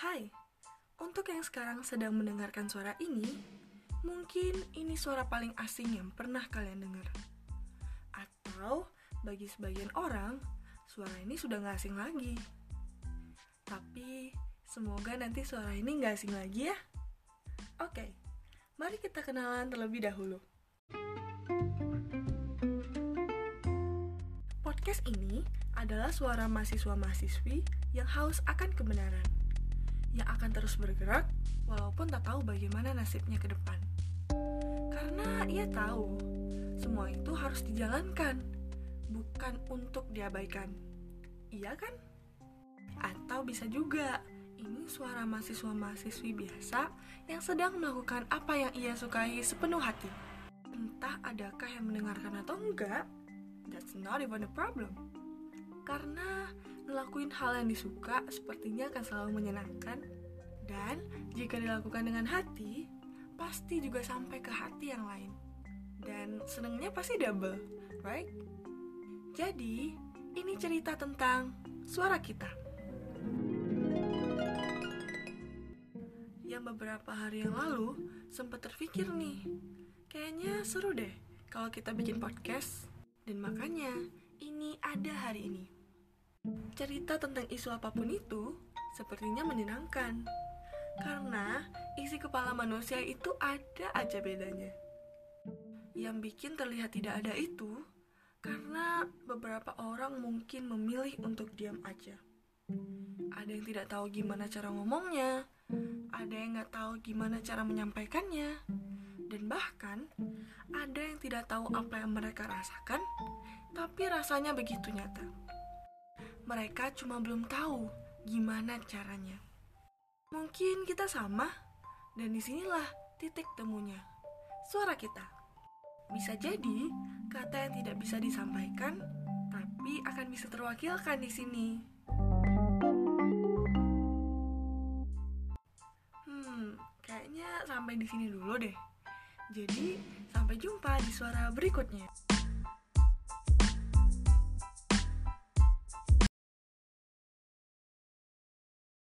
Hai, untuk yang sekarang sedang mendengarkan suara ini, mungkin ini suara paling asing yang pernah kalian dengar. Atau bagi sebagian orang, suara ini sudah gak asing lagi. Tapi semoga nanti suara ini gak asing lagi ya. Oke, mari kita kenalan terlebih dahulu. Podcast ini adalah suara mahasiswa-mahasiswi yang haus akan kebenaran, akan terus bergerak walaupun tak tahu bagaimana nasibnya ke depan. Karena ia tahu, semua itu harus dijalankan, bukan untuk diabaikan. Iya kan? Atau bisa juga, ini suara mahasiswa-mahasiswi biasa yang sedang melakukan apa yang ia sukai sepenuh hati. Entah adakah yang mendengarkan atau enggak, that's not even a problem. Karena ngelakuin hal yang disuka sepertinya akan selalu menyenangkan. Dan jika dilakukan dengan hati, pasti juga sampai ke hati yang lain. Dan senengnya pasti double, right? Jadi, ini cerita tentang suara kita. Yang beberapa hari yang lalu sempat terpikir nih, kayaknya seru deh kalau kita bikin podcast. Dan makanya ini ada hari ini. Cerita tentang isu apa pun itu sepertinya menyenangkan. Karena isi kepala manusia itu ada aja bedanya. Yang bikin terlihat tidak ada itu karena beberapa orang mungkin memilih untuk diam aja. Ada yang tidak tahu gimana cara ngomongnya, ada yang nggak tahu gimana cara menyampaikannya, dan bahkan ada yang tidak tahu apa yang mereka rasakan, tapi rasanya begitu nyata. Mereka cuma belum tahu gimana caranya. Mungkin kita sama, dan di sinilah titik temunya. Suara kita. Bisa jadi kata yang tidak bisa disampaikan, tapi akan bisa terwakilkan di sini. Hmm, kayaknya sampai di sini dulu deh. Jadi, sampai jumpa di suara berikutnya.